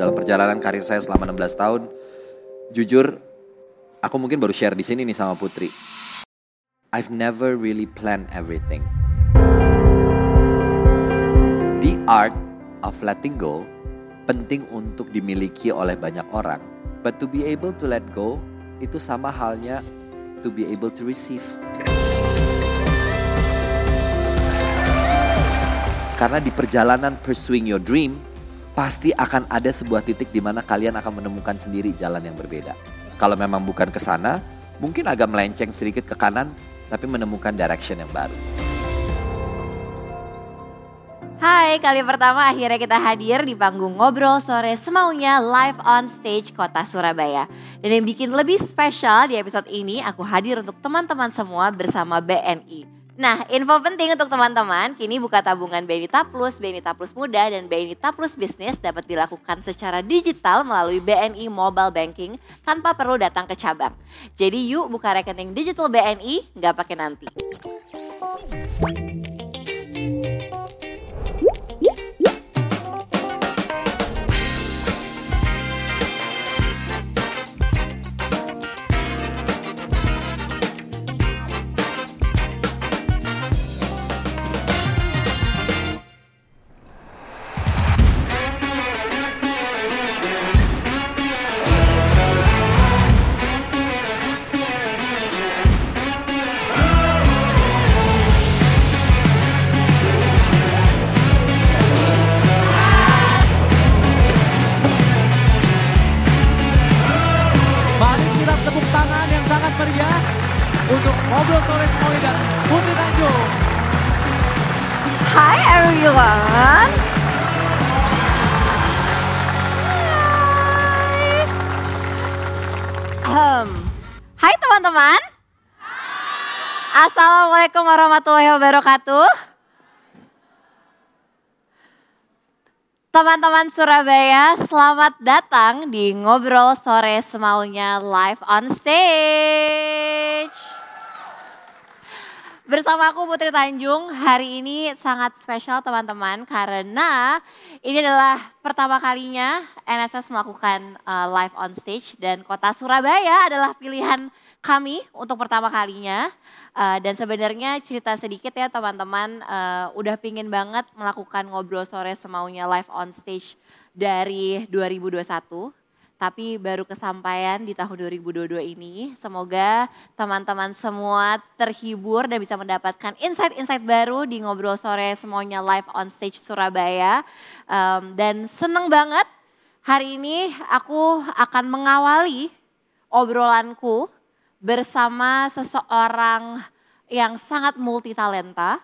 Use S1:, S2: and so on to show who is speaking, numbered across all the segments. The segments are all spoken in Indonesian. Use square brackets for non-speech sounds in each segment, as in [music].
S1: dalam perjalanan karir saya selama 16 tahun. Jujur, aku mungkin baru share di sini nih sama Putri. I've never really planned everything. The art of letting go penting untuk dimiliki oleh banyak orang. But to be able to let go itu sama halnya to be able to receive. Karena di perjalanan pursuing your dream, pasti akan ada sebuah titik di mana kalian akan menemukan sendiri jalan yang berbeda. Kalau memang bukan ke sana, mungkin agak melenceng sedikit ke kanan, tapi menemukan direction yang baru.
S2: Hai, kali pertama akhirnya kita hadir di panggung ngobrol sore semaunya live on stage kota Surabaya. Dan yang bikin lebih spesial di episode ini, aku hadir untuk teman-teman semua bersama BNI. Nah, info penting untuk teman-teman, kini buka tabungan BNI Plus, BNI Plus Muda, dan BNI Plus Bisnis dapat dilakukan secara digital melalui BNI Mobile Banking tanpa perlu datang ke cabang. Jadi yuk buka rekening digital BNI, nggak pakai nanti. Teman-teman Surabaya, selamat datang di Ngobrol Sore Semaunya live on stage. Bersama aku Putri Tanjung, hari ini sangat spesial teman-teman karena ini adalah pertama kalinya NSS melakukan uh, live on stage dan kota Surabaya adalah pilihan kami untuk pertama kalinya. Uh, dan sebenarnya cerita sedikit ya teman-teman, uh, udah pingin banget melakukan ngobrol sore semaunya live on stage dari 2021 tapi baru kesampaian di tahun 2022 ini. Semoga teman-teman semua terhibur dan bisa mendapatkan insight-insight baru di ngobrol sore semuanya live on stage Surabaya. Um, dan seneng banget hari ini aku akan mengawali obrolanku bersama seseorang yang sangat multi talenta,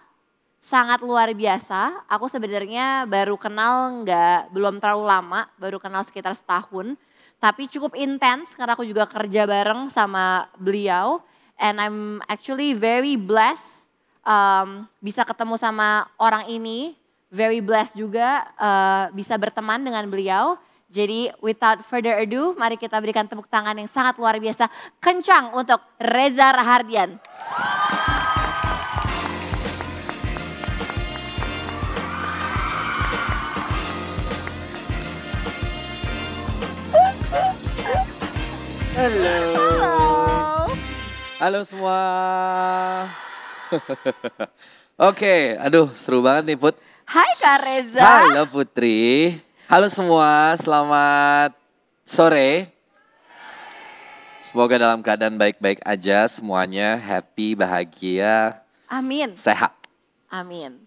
S2: sangat luar biasa. Aku sebenarnya baru kenal nggak belum terlalu lama, baru kenal sekitar setahun tapi cukup intens karena aku juga kerja bareng sama beliau and I'm actually very blessed um, bisa ketemu sama orang ini, very blessed juga uh, bisa berteman dengan beliau. Jadi without further ado, mari kita berikan tepuk tangan yang sangat luar biasa kencang untuk Reza Rahardian.
S1: Halo.
S2: Halo.
S1: Halo semua. [laughs] Oke, aduh seru banget nih Put.
S2: Hai Kak Reza.
S1: Halo Putri. Halo semua, selamat sore. Semoga dalam keadaan baik-baik aja semuanya, happy, bahagia,
S2: Amin.
S1: sehat.
S2: Amin.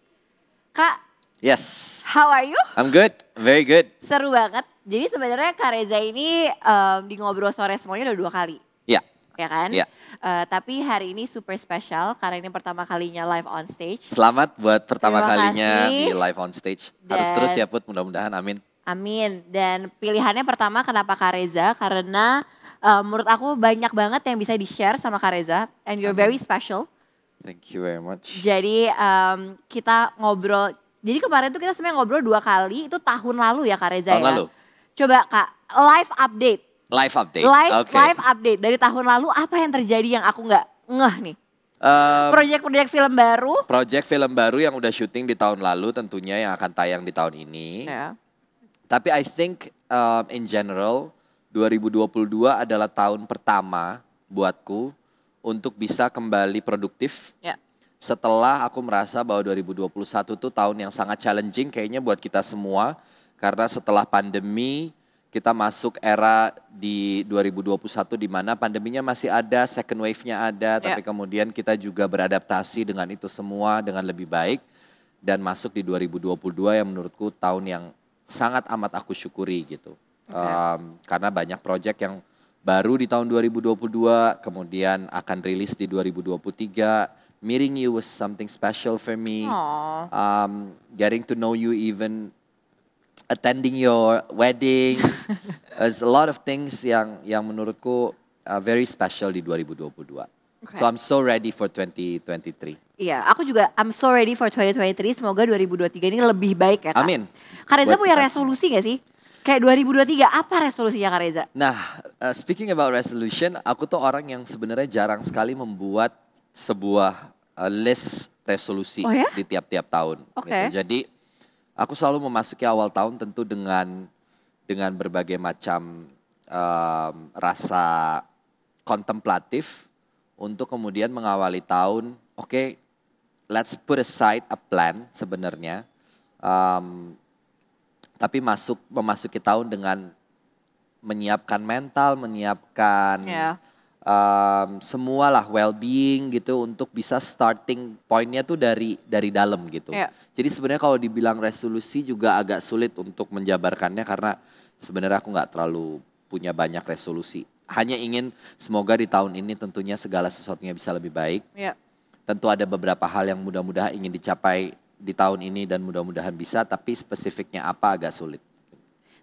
S2: Kak,
S1: Yes,
S2: how are you?
S1: I'm good, very good.
S2: Seru banget. Jadi sebenarnya Kak Reza ini em, di ngobrol sore semuanya udah dua kali,
S1: Ya,
S2: ya kan?
S1: Iya.
S2: Eh, tapi hari ini super spesial karena ini pertama kalinya live on stage.
S1: selamat buat pertama
S2: Terima
S1: kalinya
S2: kasih.
S1: di live on stage. Harus
S2: Dan-
S1: terus ya Put, mudah-mudahan amin.
S2: Amin. Dan pilihannya pertama kenapa Kak Reza? Karena eh, menurut aku banyak banget yang bisa di-share sama Kak Reza. And you're very special.
S1: Thank you very much.
S2: Jadi em, kita ngobrol, jadi kemarin tuh kita sebenarnya ngobrol dua kali, itu tahun lalu ya Kak Reza
S1: Tahun
S2: ya?
S1: lalu.
S2: Coba Kak, live update.
S1: Live update.
S2: Live,
S1: Oke.
S2: live update dari tahun lalu apa yang terjadi yang aku nggak ngeh nih?
S1: Eh,
S2: Proyek-proyek film baru.
S1: project film baru yang udah syuting di tahun lalu tentunya yang akan tayang di tahun ini.
S2: Ya.
S1: Tapi I think um, in general 2022 adalah tahun pertama buatku untuk bisa kembali produktif.
S2: Ya.
S1: Setelah aku merasa bahwa 2021 itu tahun yang sangat challenging kayaknya buat kita semua karena setelah pandemi kita masuk era di 2021 di mana pandeminya masih ada, second wave-nya ada, tapi kemudian kita juga beradaptasi dengan itu semua dengan lebih baik dan masuk di 2022 yang menurutku tahun yang sangat amat aku syukuri gitu. Um, karena banyak proyek yang baru di tahun 2022, kemudian akan rilis di 2023. Meeting you was something special for me. Um, getting to know you even attending your wedding. [laughs] There's a lot of things yang yang menurutku uh, very special di 2022. So I'm so ready for 2023.
S2: Iya, aku juga I'm so ready for 2023. Semoga 2023 ini lebih baik ya Kak.
S1: Amin.
S2: Kak Reza
S1: Buat
S2: punya
S1: kita
S2: resolusi gak sih? Kayak 2023 apa resolusinya Kak Reza?
S1: Nah, uh, speaking about resolution, aku tuh orang yang sebenarnya jarang sekali membuat sebuah uh, list resolusi
S2: Oh ya?
S1: di tiap-tiap tahun.
S2: Oke.
S1: gitu. Jadi aku selalu memasuki awal tahun tentu dengan dengan berbagai macam um, rasa kontemplatif untuk kemudian mengawali tahun. Oke, let's put aside a plan sebenarnya. Um, tapi masuk memasuki tahun dengan menyiapkan mental, menyiapkan
S2: Ya.
S1: um, semualah well-being gitu untuk bisa starting pointnya tuh dari dari dalam gitu.
S2: Ya.
S1: Jadi sebenarnya kalau dibilang resolusi juga agak sulit untuk menjabarkannya karena sebenarnya aku nggak terlalu punya banyak resolusi. Hanya ingin semoga di tahun ini tentunya segala sesuatunya bisa lebih baik.
S2: Iya.
S1: Tentu ada beberapa hal yang mudah-mudahan ingin dicapai di tahun ini dan mudah-mudahan bisa, tapi spesifiknya apa agak sulit.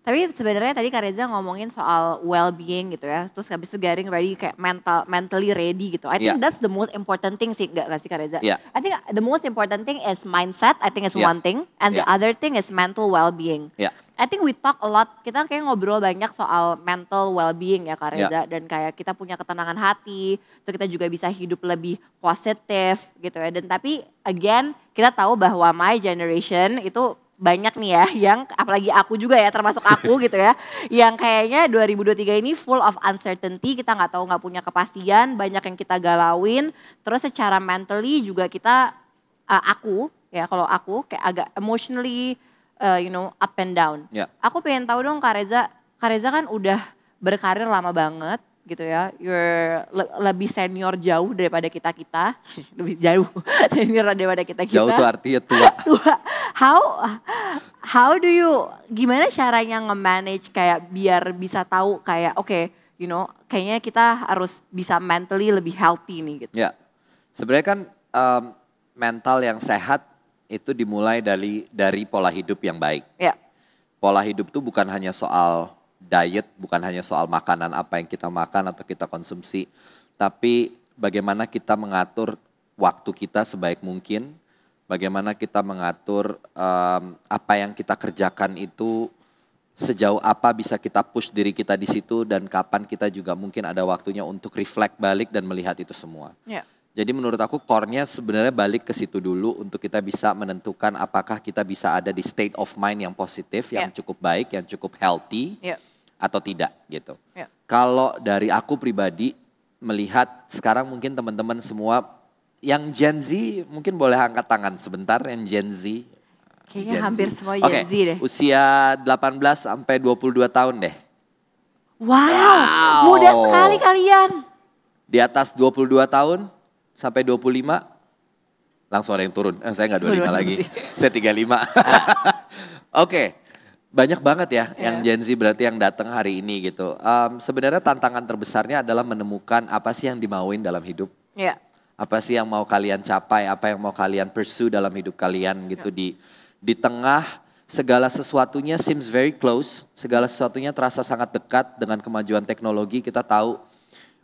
S2: Tapi sebenarnya tadi Kak Reza ngomongin soal well-being gitu ya. Terus habis itu getting ready kayak mental mentally ready gitu. I think
S1: Yeah.
S2: that's the most important thing sih enggak sih Kak Reza?
S1: Yeah.
S2: I think the most important thing is mindset. I think is
S1: Yeah.
S2: one thing and the
S1: Yeah.
S2: other thing is mental well-being.
S1: Ya,
S2: I think we talk a lot, kita kayak ngobrol banyak soal mental well-being ya Kak. Reza. Dan kayak kita punya ketenangan hati, terus kita juga bisa hidup lebih positif gitu ya. Dan tapi again, kita tahu bahwa my generation itu banyak nih ya yang apalagi aku juga ya termasuk aku [laughs] gitu ya yang kayaknya 2023 ini full of uncertainty kita nggak tahu nggak punya kepastian banyak yang kita galauin terus secara mentally juga kita uh, aku ya kalau aku kayak agak emotionally uh, you know up and down
S1: ya.
S2: Aku pengen tahu dong Kak Reza, Kak Reza kan udah berkarir lama banget gitu ya. You're le- lebih senior jauh daripada kita-kita. [laughs] lebih jauh [laughs] senior daripada kita-kita.
S1: Jauh tuh artinya tua. [laughs]
S2: Tua. How how do you gimana caranya nge-manage kayak biar bisa tahu kayak oke, you know, kayaknya kita harus bisa mentally lebih healthy nih gitu.
S1: Ya, sebenarnya kan em, mental yang sehat itu dimulai dari dari pola hidup yang baik.
S2: Ya.
S1: Pola hidup itu bukan hanya soal diet, bukan hanya soal makanan apa yang kita makan atau kita konsumsi, tapi bagaimana kita mengatur waktu kita sebaik mungkin, bagaimana kita mengatur em, apa yang kita kerjakan itu sejauh apa bisa kita push diri kita di situ dan kapan kita juga mungkin ada waktunya untuk reflect balik dan melihat itu semua.
S2: Ya.
S1: Jadi menurut aku core-nya sebenarnya balik ke situ dulu untuk kita bisa menentukan apakah kita bisa ada di state of mind yang positif, yang
S2: Ya.
S1: cukup baik, yang cukup healthy
S2: Ya.
S1: Atau tidak gitu.
S2: Ya.
S1: Kalau dari aku pribadi melihat sekarang mungkin teman-teman semua yang Gen Z mungkin boleh angkat tangan sebentar yang Gen Z.
S2: Kayaknya
S1: Gen Z.
S2: hampir semua
S1: Oke,
S2: Gen Z deh.
S1: usia 18 sampai 22 tahun deh.
S2: Wow,
S1: Wow.
S2: muda sekali kalian.
S1: Di atas 22 tahun sampai 25 langsung ada yang turun. Eh, saya nggak 25
S2: Waduh,
S1: lagi. Saya 35. [laughs] Oke. Banyak banget ya yang
S2: Iya.
S1: Gen Z berarti yang datang hari ini gitu. Em, sebenarnya tantangan terbesarnya adalah menemukan apa sih yang dimauin dalam hidup.
S2: Ya.
S1: Apa sih yang mau kalian capai, apa yang mau kalian pursue dalam hidup kalian gitu di di tengah segala sesuatunya seems very close, segala sesuatunya terasa sangat dekat dengan kemajuan teknologi. Kita tahu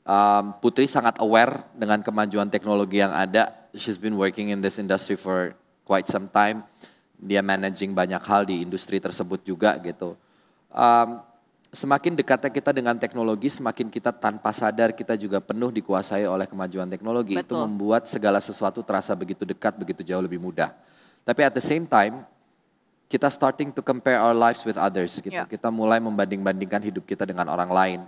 S1: um, Putri sangat aware dengan kemajuan teknologi yang ada. She's been working in this industry for quite some time. Dia managing banyak hal di industri tersebut juga gitu. Um, semakin dekatnya kita dengan teknologi, semakin kita tanpa sadar kita juga penuh dikuasai oleh kemajuan teknologi. Itu
S2: Betul.
S1: membuat segala sesuatu terasa begitu dekat, begitu jauh lebih mudah. Tapi at the same time, kita starting to compare our lives with others gitu.
S2: Yeah.
S1: Kita mulai membanding-bandingkan hidup kita dengan orang lain.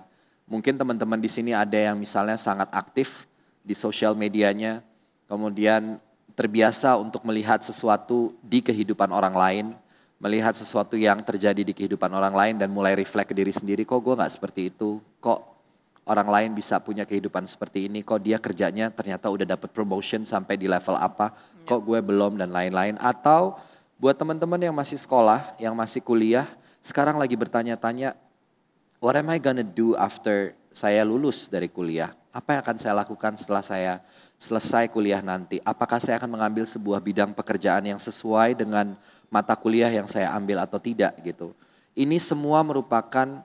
S1: Mungkin teman-teman di sini ada yang misalnya sangat aktif di sosial medianya, kemudian terbiasa untuk melihat sesuatu di kehidupan orang lain, melihat sesuatu yang terjadi di kehidupan orang lain dan mulai reflect ke diri sendiri, kok gue nggak seperti itu, kok orang lain bisa punya kehidupan seperti ini, kok dia kerjanya ternyata udah dapat promotion sampai di level apa, kok gue belum? dan lain-lain. Atau buat teman-teman yang masih sekolah, yang masih kuliah, sekarang lagi bertanya-tanya, what am I gonna do after saya lulus dari kuliah? Apa yang akan saya lakukan setelah saya selesai kuliah nanti? Apakah saya akan mengambil sebuah bidang pekerjaan yang sesuai dengan mata kuliah yang saya ambil atau tidak gitu. Ini semua merupakan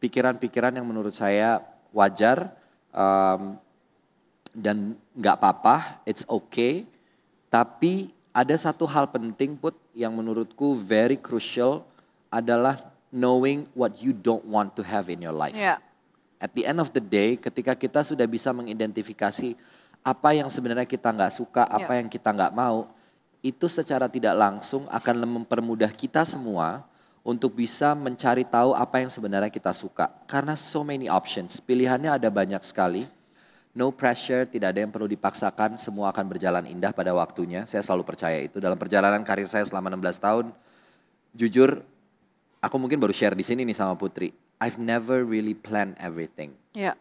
S1: pikiran-pikiran yang menurut saya wajar um, dan nggak apa-apa, it's okay. Tapi ada satu hal penting put yang menurutku very crucial adalah knowing what you don't want to have in your life.
S2: Yeah.
S1: At the end of the day, ketika kita sudah bisa mengidentifikasi apa yang sebenarnya kita nggak suka, apa
S2: Yeah.
S1: yang kita nggak mau, itu secara tidak langsung akan mempermudah kita semua untuk bisa mencari tahu apa yang sebenarnya kita suka. Karena so many options, pilihannya ada banyak sekali. No pressure, tidak ada yang perlu dipaksakan, semua akan berjalan indah pada waktunya. Saya selalu percaya itu. Dalam perjalanan karir saya selama 16 tahun, jujur aku mungkin baru share di sini nih sama Putri. I've never really planned everything.
S2: Ya.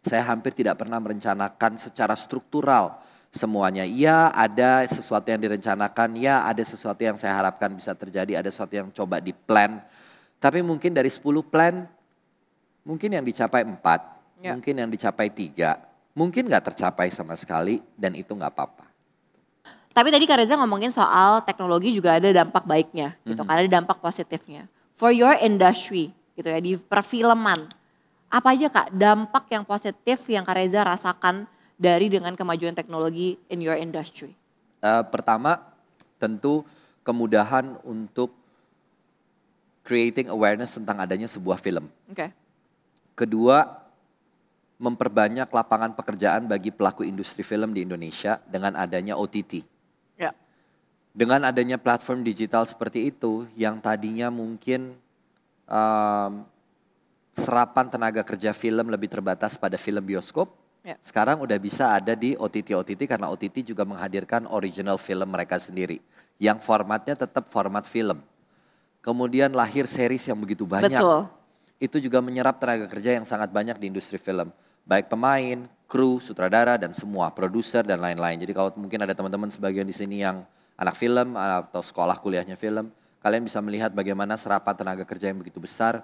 S1: Saya hampir tidak pernah merencanakan secara struktural semuanya. Ya ada sesuatu yang direncanakan, ya ada sesuatu yang saya harapkan bisa terjadi, ada sesuatu yang coba di plan. Tapi mungkin dari 10 plan, mungkin yang dicapai 4,
S2: Ya.
S1: mungkin yang dicapai 3, mungkin nggak tercapai sama sekali dan itu nggak apa-apa.
S2: Tapi tadi Kak Reza ngomongin soal teknologi juga ada dampak baiknya gitu
S1: Mhm.
S2: kan, ada dampak positifnya. For your industry gitu ya di perfilman. Apa aja Kak dampak yang positif yang Kak Reza rasakan dari dengan kemajuan teknologi in your industry?
S1: Eh, pertama, tentu kemudahan untuk creating awareness tentang adanya sebuah film.
S2: Oke.
S1: Kedua, memperbanyak lapangan pekerjaan bagi pelaku industri film di Indonesia dengan adanya OTT.
S2: Ya.
S1: Dengan adanya platform digital seperti itu, yang tadinya mungkin um, serapan tenaga kerja film lebih terbatas pada film bioskop,
S2: Ya.
S1: sekarang udah bisa ada di OTT-OTT karena OTT juga menghadirkan original film mereka sendiri, yang formatnya tetap format film. Kemudian lahir series yang begitu banyak
S2: Betul.
S1: itu juga menyerap tenaga kerja yang sangat banyak di industri film. Baik pemain, kru, sutradara, dan semua, produser, dan lain-lain. Jadi kalau mungkin ada teman-teman sebagian di sini yang anak film atau sekolah kuliahnya film, kalian bisa melihat bagaimana serapan tenaga kerja yang begitu besar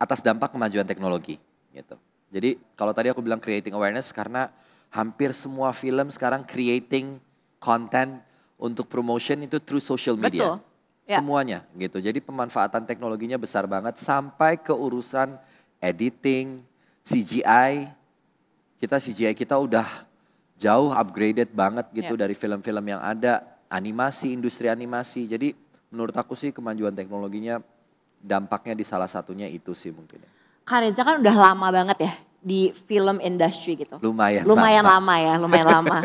S1: atas dampak kemajuan teknologi. Gitu. Jadi kalau tadi aku bilang creating awareness karena hampir semua film sekarang creating content untuk promotion itu through social media.
S2: Betul. Ya.
S1: Semuanya gitu. Jadi pemanfaatan teknologinya besar banget sampai ke urusan editing, CGI. Kita CGI kita udah jauh upgraded banget gitu
S2: Ya.
S1: dari film-film yang ada, animasi, industri animasi. Jadi menurut aku sih kemajuan teknologinya dampaknya di salah satunya itu sih mungkin. ya.
S2: Kak Reza kan udah lama banget ya di film industry gitu.
S1: Lumayan.
S2: Lumayan lama ya, lumayan lama.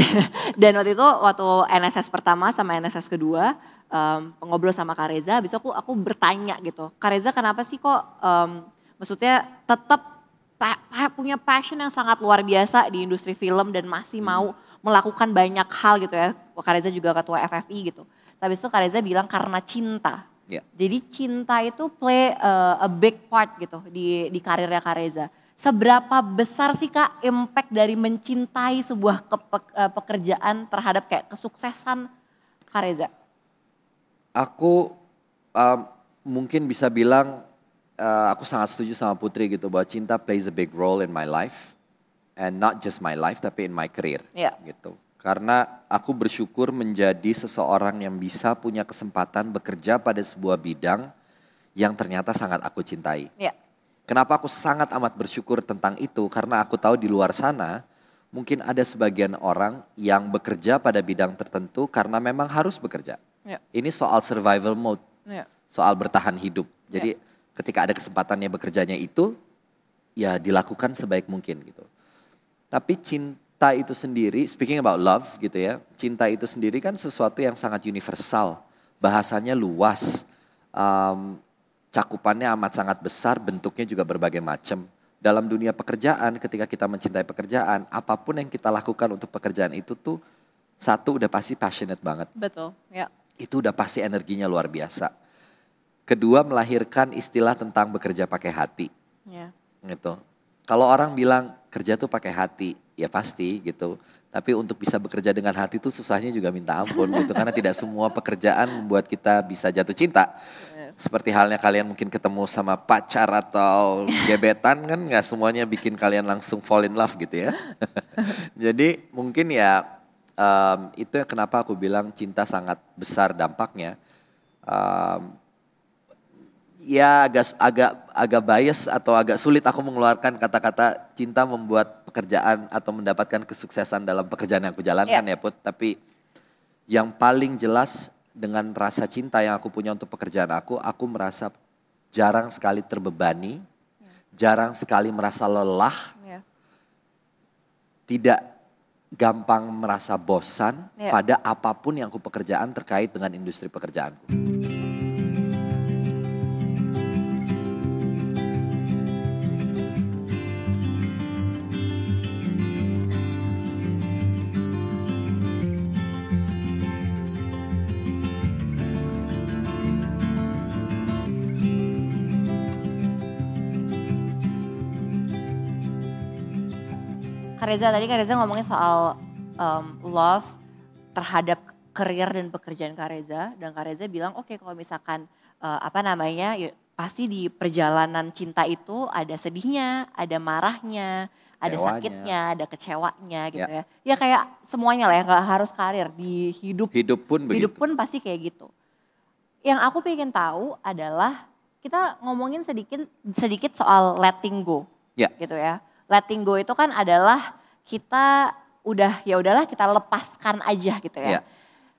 S2: [laughs] Dan waktu itu waktu NSS pertama sama NSS kedua em, ngobrol sama Kak Reza, habis aku aku bertanya gitu, Kak Reza kenapa sih kok em, maksudnya tetap pa- punya passion yang sangat luar biasa di industri film dan masih mau melakukan banyak hal gitu ya. Kak Reza juga ketua FFI gitu. Tapi itu Kak Reza bilang karena cinta.
S1: Ya.
S2: Jadi cinta itu play uh, a big part gitu di di karirnya Kak Reza. Seberapa besar sih Kak impact dari mencintai sebuah kepe- uh, pekerjaan terhadap kayak kesuksesan Kak Reza?
S1: Aku um, mungkin bisa bilang uh, aku sangat setuju sama Putri gitu bahwa cinta plays a big role in my life and not just my life tapi in my career
S2: Iya.
S1: gitu. Karena aku bersyukur menjadi seseorang yang bisa punya kesempatan bekerja pada sebuah bidang yang ternyata sangat aku cintai.
S2: Iya.
S1: Kenapa aku sangat amat bersyukur tentang itu? Karena aku tahu di luar sana mungkin ada sebagian orang yang bekerja pada bidang tertentu karena memang harus bekerja.
S2: Iya.
S1: Ini soal survival mode,
S2: Iya.
S1: soal bertahan hidup. Jadi ketika ada kesempatannya bekerjanya itu, ya dilakukan sebaik mungkin gitu. Tapi cinta itu sendiri, speaking about love gitu ya, cinta itu sendiri kan sesuatu yang sangat universal. bahasanya luas, um, cakupannya amat sangat besar, bentuknya juga berbagai macam. Dalam dunia pekerjaan, ketika kita mencintai pekerjaan, apa pun yang kita lakukan untuk pekerjaan itu tuh satu udah pasti passionate banget.
S2: Betul, ya.
S1: Itu udah pasti energinya luar biasa. Kedua melahirkan istilah tentang bekerja pakai hati.
S2: Ya.
S1: Gitu. Kalau orang bilang kerja tuh pakai hati, ya pasti gitu. Tapi untuk bisa bekerja dengan hati itu susahnya juga minta ampun gitu. Karena tidak semua pekerjaan membuat kita bisa jatuh cinta. Seperti halnya kalian mungkin ketemu sama pacar atau gebetan kan nggak semuanya bikin kalian langsung fall in love gitu ya. [laughs] Jadi mungkin ya um, itu ya kenapa aku bilang cinta sangat besar dampaknya. Um, ya agak agak agak bias atau agak sulit aku mengeluarkan kata-kata cinta membuat pekerjaan atau mendapatkan kesuksesan dalam pekerjaan yang aku jalankan
S2: Yeah.
S1: ya Put. Tapi yang paling jelas dengan rasa cinta yang aku punya untuk pekerjaan aku, aku merasa jarang sekali terbebani, jarang sekali merasa lelah,
S2: Ya.
S1: tidak gampang merasa bosan
S2: Yeah.
S1: pada apa pun yang aku pekerjaan terkait dengan industri pekerjaanku.
S2: Reza tadi Kak Reza ngomongin soal um, love terhadap karir dan pekerjaan Kak Reza dan Kak Reza bilang oke kalau misalkan uh, apa namanya ya, pasti di perjalanan cinta itu ada sedihnya, ada marahnya, ada
S1: Kecewanya.
S2: sakitnya, ada kecewanya gitu
S1: Ya.
S2: ya. Ya kayak semuanya lah ya nggak harus karir di hidup
S1: Hidup pun begitu.
S2: hidup pun pasti kayak gitu. Yang aku pengen tahu adalah kita ngomongin sedikit sedikit soal letting go.
S1: Ya.
S2: Gitu ya. Letting go itu kan adalah kita udah ya udahlah kita lepaskan aja gitu ya.
S1: Ya.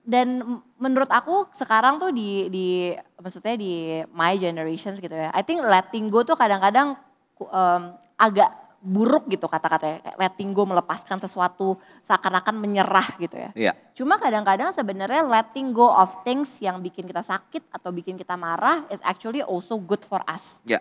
S2: Dan menurut aku sekarang tuh di di maksudnya di my generations gitu ya. I think letting go tuh kadang-kadang em, agak buruk gitu kata-katanya. Letting go melepaskan sesuatu seakan-akan menyerah gitu ya.
S1: Iya.
S2: Cuma kadang-kadang sebenarnya letting go of things yang bikin kita sakit atau bikin kita marah is actually also good for us.
S1: Ya.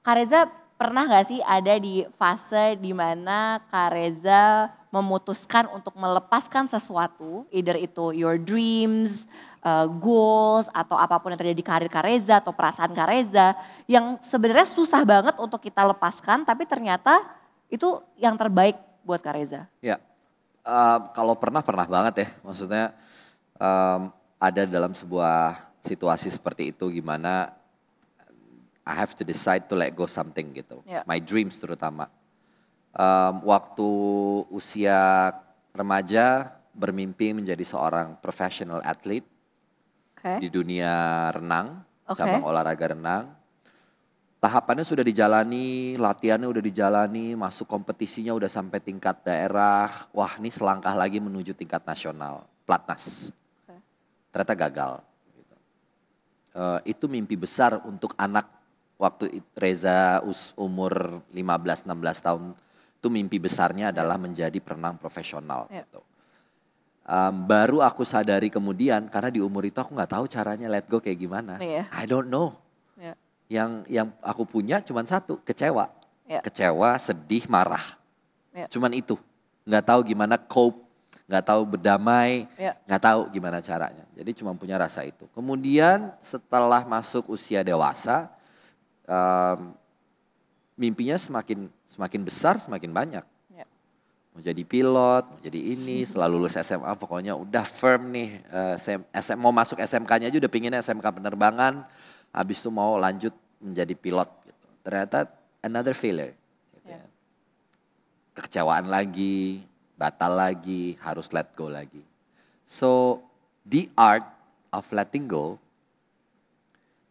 S2: Kak Reza pernah gak sih ada di fase di mana Kak Reza memutuskan untuk melepaskan sesuatu, either itu your dreams, uh, goals, atau apa pun yang terjadi di karir Kak Reza atau perasaan Kak Reza, yang sebenarnya susah banget untuk kita lepaskan, tapi ternyata itu yang terbaik buat Kak Reza.
S1: Ya, Eh, kalau pernah pernah banget ya. Maksudnya em, ada dalam sebuah situasi seperti itu gimana I have to decide to let go something gitu.
S2: Ya.
S1: My dreams terutama. Em, waktu usia remaja bermimpi menjadi seorang professional athlete
S2: Oke.
S1: di dunia renang,
S2: Oke.
S1: cabang olahraga renang. Tahapannya sudah dijalani, latihannya udah dijalani, masuk kompetisinya udah sampai tingkat daerah. Wah, ini selangkah lagi menuju tingkat nasional, platnas.
S2: Oke.
S1: Ternyata gagal. Eh, itu mimpi besar untuk anak waktu Reza us- umur 15-16 tahun. Itu mimpi besarnya adalah menjadi perenang profesional.
S2: Ya.
S1: Gitu. Um, baru aku sadari kemudian karena di umur itu aku nggak tahu caranya let go kayak gimana.
S2: Iya.
S1: I don't know.
S2: Ya.
S1: Yang yang aku punya cuma satu, kecewa.
S2: Ya.
S1: Kecewa, sedih, marah.
S2: Ya.
S1: Cuman itu. Nggak tahu gimana cope, nggak tahu berdamai,
S2: Ya.
S1: nggak tahu gimana caranya. Jadi cuma punya rasa itu. Kemudian setelah masuk usia dewasa, um, mimpinya semakin semakin besar, semakin banyak.
S2: Ya.
S1: Mau jadi pilot, mau jadi ini, setelah lulus SMA pokoknya udah firm nih. eh, SM, SM mau masuk SMK-nya aja udah pinginnya SMK penerbangan, habis itu mau lanjut menjadi pilot. Gitu. Ternyata another failure. Gitu
S2: Ya.
S1: ya. Kekecewaan lagi, batal lagi, harus let go lagi. So the art of letting go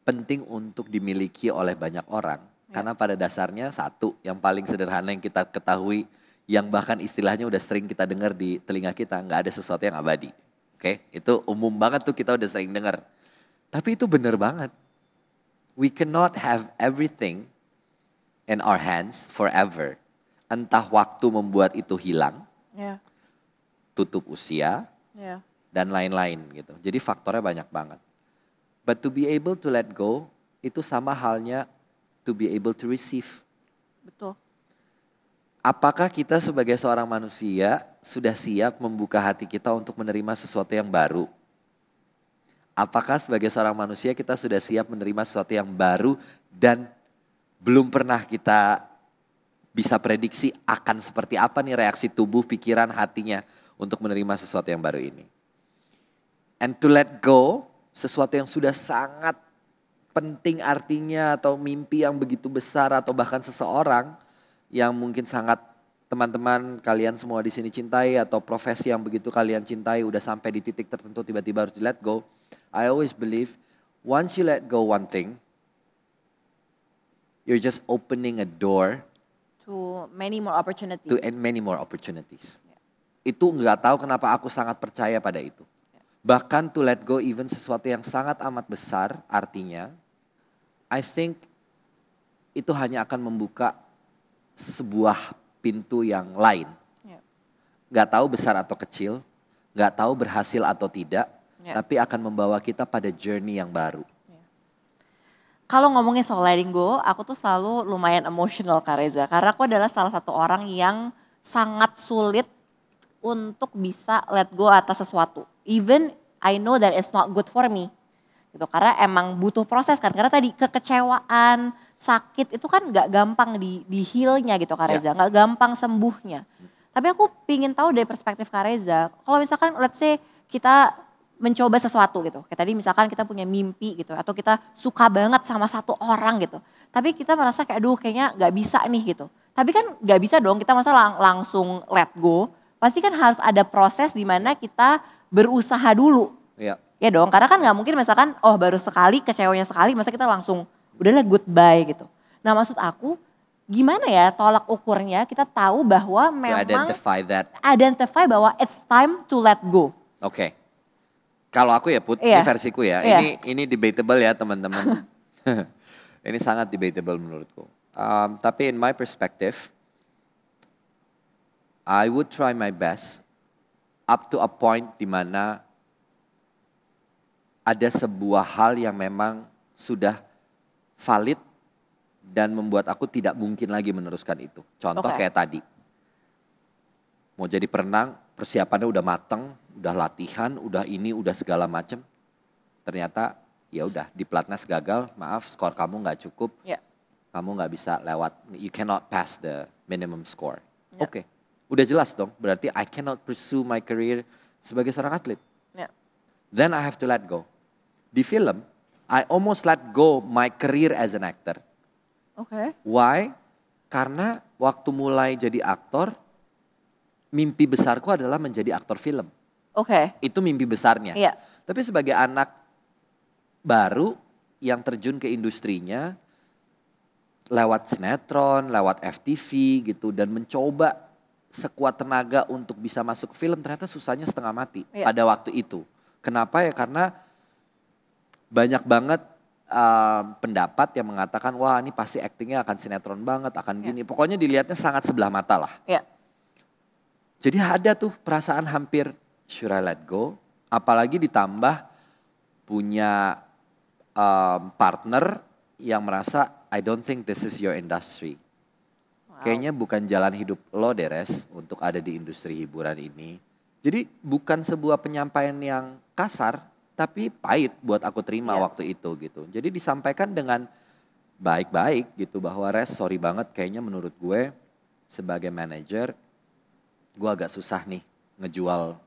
S1: penting untuk dimiliki oleh banyak orang. Karena pada dasarnya satu, yang paling sederhana yang kita ketahui, yang bahkan istilahnya udah sering kita dengar di telinga kita, nggak ada sesuatu yang abadi. Oke, itu umum banget tuh kita udah sering dengar. Tapi itu benar banget. We cannot have everything in our hands forever. Entah waktu membuat itu hilang,
S2: Ya.
S1: tutup usia,
S2: Ya.
S1: dan lain-lain gitu. Jadi faktornya banyak banget. But to be able to let go itu sama halnya to be able to receive.
S2: Betul.
S1: Apakah kita sebagai seorang manusia sudah siap membuka hati kita untuk menerima sesuatu yang baru? Apakah sebagai seorang manusia kita sudah siap menerima sesuatu yang baru dan belum pernah kita bisa prediksi akan seperti apa nih reaksi tubuh, pikiran, hatinya untuk menerima sesuatu yang baru ini. And to let go, sesuatu yang sudah sangat penting artinya atau mimpi yang begitu besar atau bahkan seseorang yang mungkin sangat teman-teman kalian semua di sini cintai atau profesi yang begitu kalian cintai udah sampai di titik tertentu tiba-tiba harus di let go. I always believe once you let go one thing, you're just opening a door
S2: To many more opportunities.
S1: to and many more opportunities. Itu nggak tahu kenapa aku sangat percaya pada itu. Bahkan to let go even sesuatu yang sangat amat besar artinya, I think itu hanya akan membuka sebuah pintu yang lain.
S2: Ya.
S1: Nggak tahu besar atau kecil, nggak tahu berhasil atau tidak,
S2: Ya.
S1: tapi akan membawa kita pada journey yang baru.
S2: Kalau ngomongin soal letting go, aku tuh selalu lumayan emosional Kak Reza. Karena aku adalah salah satu orang yang sangat sulit untuk bisa let go atas sesuatu. Even I know that it's not good for me. Gitu. Karena emang butuh proses kan. Karena tadi kekecewaan, sakit itu kan gak gampang di, di heal-nya gitu Kak. Reza. Gak gampang sembuhnya. Tapi aku pingin tahu dari perspektif Kak Reza. Kalau misalkan let's say kita mencoba sesuatu gitu. Kayak tadi misalkan kita punya mimpi gitu atau kita suka banget sama satu orang gitu. Tapi kita merasa kayak aduh kayaknya nggak bisa nih gitu. Tapi kan nggak bisa dong kita masa lang- langsung let go. Pasti kan harus ada proses di mana kita berusaha dulu.
S1: Ya,
S2: Ya dong, karena kan nggak mungkin misalkan oh baru sekali kecewanya sekali masa kita langsung udahlah goodbye gitu. Nah maksud aku gimana ya tolak ukurnya kita tahu bahwa
S1: to
S2: memang
S1: identify that.
S2: identify bahwa it's time to let go.
S1: Oke. Kalau aku ya Put,
S2: Iya.
S1: ini versiku ya.
S2: Iya.
S1: Ini ini debatable ya teman-teman. [laughs] ini sangat debatable menurutku. Um, tapi in my perspective, I would try my best up to a point di mana ada sebuah hal yang memang sudah valid dan membuat aku tidak mungkin lagi meneruskan itu. Contoh
S2: Oke.
S1: kayak tadi. Mau jadi perenang, persiapannya udah mateng, udah latihan, udah ini, udah segala macem. Ternyata ya udah di platnas gagal, maaf skor kamu nggak cukup,
S2: Ya.
S1: kamu nggak bisa lewat, you cannot pass the minimum score.
S2: Ya.
S1: Oke, udah jelas dong, berarti I cannot pursue my career sebagai seorang atlet.
S2: Ya.
S1: Then I have to let go. Di film, I almost let go my career as an actor.
S2: Oke.
S1: Why? Karena waktu mulai jadi aktor, mimpi besarku adalah menjadi aktor film.
S2: Oke.
S1: Itu mimpi besarnya.
S2: Iya.
S1: Tapi sebagai anak baru yang terjun ke industrinya, lewat sinetron, lewat FTV gitu, dan mencoba sekuat tenaga untuk bisa masuk film, ternyata susahnya setengah mati
S2: Iya.
S1: pada waktu itu. Kenapa ya? Karena banyak banget um, pendapat yang mengatakan, wah ini pasti aktingnya akan sinetron banget, akan
S2: Iya.
S1: gini. Pokoknya dilihatnya sangat sebelah mata lah.
S2: Iya.
S1: Jadi ada tuh perasaan hampir should I let go? Apalagi ditambah punya um, partner yang merasa I don't think this is your industry. Kayaknya bukan jalan hidup lo Deres untuk ada di industri hiburan ini. Jadi bukan sebuah penyampaian yang kasar tapi pahit buat aku terima
S2: Iya.
S1: waktu itu gitu. Jadi disampaikan dengan baik-baik gitu bahwa Res sorry banget kayaknya menurut gue sebagai manajer gue agak susah nih ngejual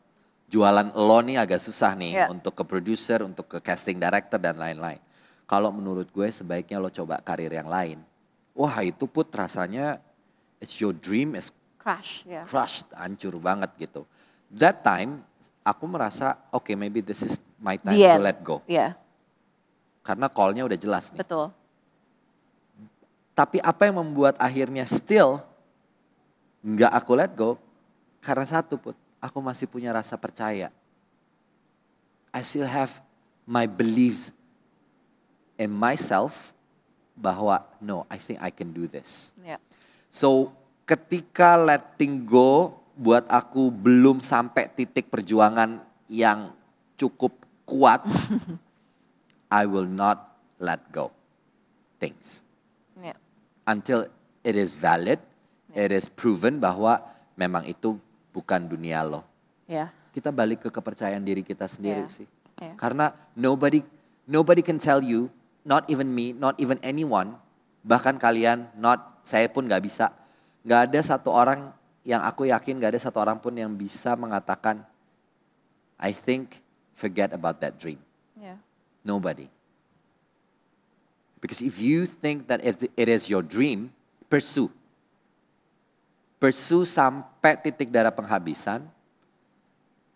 S1: jualan lo nih agak susah nih
S2: Iya.
S1: untuk ke producer, untuk ke casting director dan lain-lain. Kalau menurut gue sebaiknya lo coba karir yang lain. Wah itu put rasanya it's your dream is
S2: Crash. Ya.
S1: crushed, hancur banget gitu. That time aku merasa oke maybe this is my time
S2: The
S1: to
S2: end.
S1: let go.
S2: Iya.
S1: Karena call-nya udah jelas nih.
S2: Betul.
S1: Tapi apa yang membuat akhirnya still nggak aku let go? Karena satu put, aku masih punya rasa percaya. I still have my beliefs in myself bahwa no, I think I can do this.
S2: Ya.
S1: So ketika letting go buat aku belum sampai titik perjuangan yang cukup kuat, [laughs] I will not let go things
S2: Ya.
S1: until it is valid, it is proven bahwa memang itu bukan dunia lo.
S2: Ya.
S1: Kita balik ke kepercayaan diri kita sendiri
S2: Iya.
S1: sih.
S2: Iya.
S1: Karena nobody nobody can tell you, not even me, not even anyone, bahkan kalian, not saya pun nggak bisa. nggak ada satu orang yang aku yakin nggak ada satu orang pun yang bisa mengatakan, I think forget about that dream.
S2: Ya.
S1: Nobody. Because if you think that it it is your dream, pursue. Pursue sampai titik darah penghabisan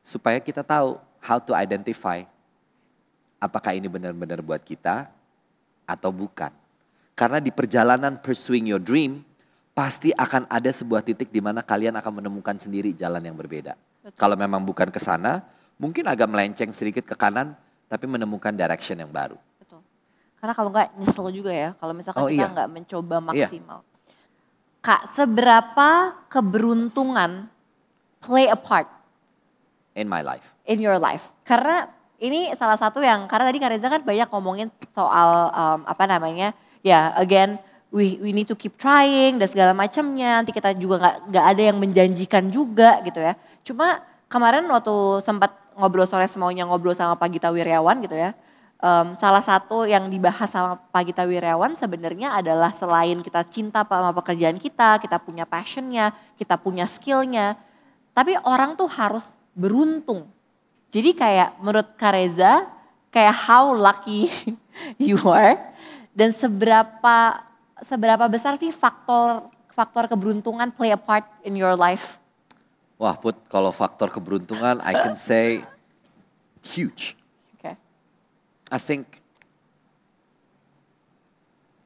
S1: supaya kita tahu how to identify apakah ini benar-benar buat kita atau bukan. Karena di perjalanan pursuing your dream pasti akan ada sebuah titik di mana kalian akan menemukan sendiri jalan yang berbeda. Kalau memang bukan ke sana, mungkin agak melenceng sedikit ke kanan tapi menemukan direction yang baru.
S2: Betul. Karena kalau nggak nyesel juga ya, kalau misalkan
S1: Oh,
S2: kita
S1: iya.
S2: nggak mencoba
S1: Iya.
S2: maksimal. Kak, seberapa keberuntungan play a part
S1: in my life.
S2: in your life? Karena ini salah satu yang, karena tadi Kak Reza kan banyak ngomongin soal um, apa namanya, ya again we we need to keep trying dan segala macamnya. Nanti kita juga nggak nggak ada yang menjanjikan juga gitu ya. Cuma kemarin waktu sempat ngobrol sore semaunya ngobrol sama Pak Gita Wiryawan gitu ya. em, salah satu yang dibahas sama Pak Gita Wiryawan sebenarnya adalah selain kita cinta sama pekerjaan kita, kita punya passionnya, kita punya skillnya, tapi orang tuh harus beruntung. Jadi kayak menurut Kareza, kayak how lucky [laughs] you are dan seberapa seberapa besar sih faktor faktor keberuntungan play a part in your life?
S1: Wah Put, kalau faktor keberuntungan I can say huge.
S2: Oke.
S1: I think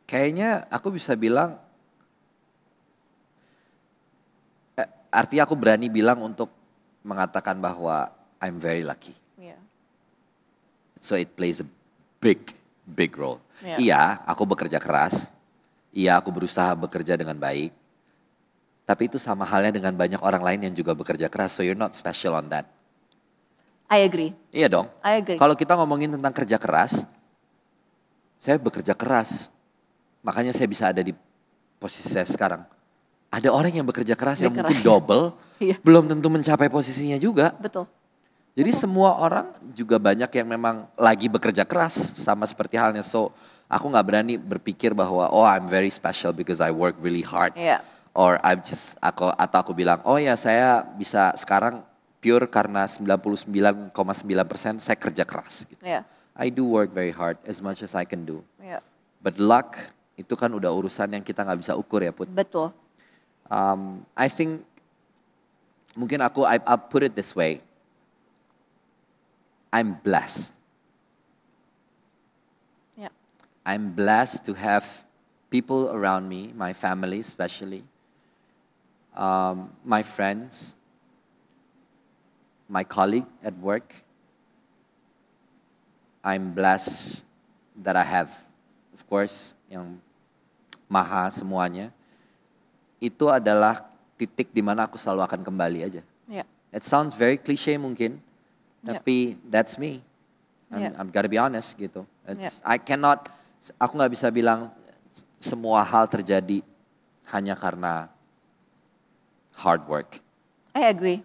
S1: kayaknya aku bisa bilang eh, artinya aku berani bilang untuk mengatakan bahwa I'm very lucky.
S2: Iya.
S1: So it plays a big big role.
S2: Iya.
S1: Iya, aku bekerja keras. Iya, aku berusaha bekerja dengan baik. Tapi itu sama halnya dengan banyak orang lain yang juga bekerja keras. So you're not special on that.
S2: I agree.
S1: Iya dong.
S2: I agree.
S1: Kalau kita ngomongin tentang kerja keras, saya bekerja keras. Makanya saya bisa ada di posisi saya sekarang. Ada orang yang bekerja keras yang
S2: Dia
S1: mungkin
S2: keras.
S1: double, [laughs]
S2: Iya.
S1: belum tentu mencapai posisinya juga.
S2: Betul.
S1: Jadi semua orang juga banyak yang memang lagi bekerja keras sama seperti halnya. So aku nggak berani berpikir bahwa oh I'm very special because I work really hard.
S2: Iya.
S1: Or I'm just aku atau aku bilang oh ya saya bisa sekarang pure karena 99,9% saya kerja keras. Gitu.
S2: Iya.
S1: I do work very hard as much as I can do.
S2: Iya.
S1: But luck itu kan udah urusan yang kita nggak bisa ukur ya Put.
S2: Betul.
S1: Um, I think mungkin aku I, I'll put it this way. I'm blessed.
S2: Yeah.
S1: I'm blessed to have people around me, my family especially, um, my friends, my colleague at work. I'm blessed that I have, of course, yang maha semuanya. Itu adalah titik di mana aku selalu akan kembali aja.
S2: Iya.
S1: It sounds very cliche mungkin,
S2: Yeah.
S1: tapi that's me. I'm,
S2: Yeah.
S1: I'm gotta be honest gitu. It's, I cannot, aku nggak bisa bilang semua hal terjadi hanya karena hard work.
S2: I agree.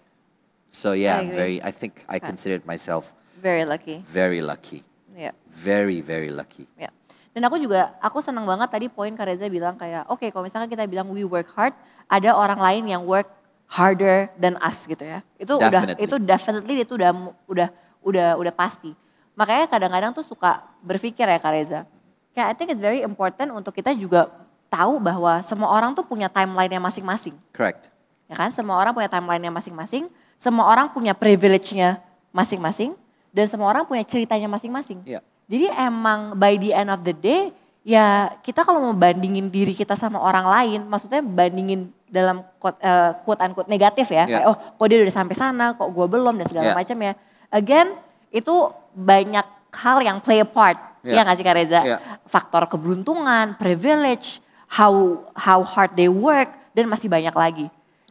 S1: So yeah,
S2: I agree.
S1: very. I think I
S2: Okay.
S1: consider myself
S2: Very lucky.
S1: very lucky,
S2: Iya.
S1: very very lucky.
S2: Ya. Dan aku juga, aku senang banget tadi poin Kak Reza bilang kayak, oke kalau misalkan kita bilang we work hard, ada orang lain yang work harder than us gitu ya. Itu udah,
S1: Definitely.
S2: itu definitely itu udah, udah, udah, udah pasti. Makanya kadang-kadang tuh suka berpikir ya Kak Reza, kayak I think it's very important untuk kita juga tahu bahwa semua orang tuh punya timeline-nya masing-masing.
S1: Correct.
S2: Ya kan, semua orang punya timeline-nya masing-masing, semua orang punya privilege-nya masing-masing, dan semua orang punya ceritanya masing-masing.
S1: Iya.
S2: Jadi emang by the end of the day, ya kita kalau mau bandingin diri kita sama orang lain, maksudnya bandingin dalam quote, eh, quote unquote negatif ya,
S1: Iya.
S2: kayak oh kok dia udah sampai sana, kok gue belum dan segala
S1: Iya.
S2: macam ya. Again, itu banyak hal yang play a part,
S1: Iya.
S2: ya nggak sih Kak Reza?
S1: Iya.
S2: Faktor keberuntungan, privilege, how how hard they work, dan masih banyak lagi.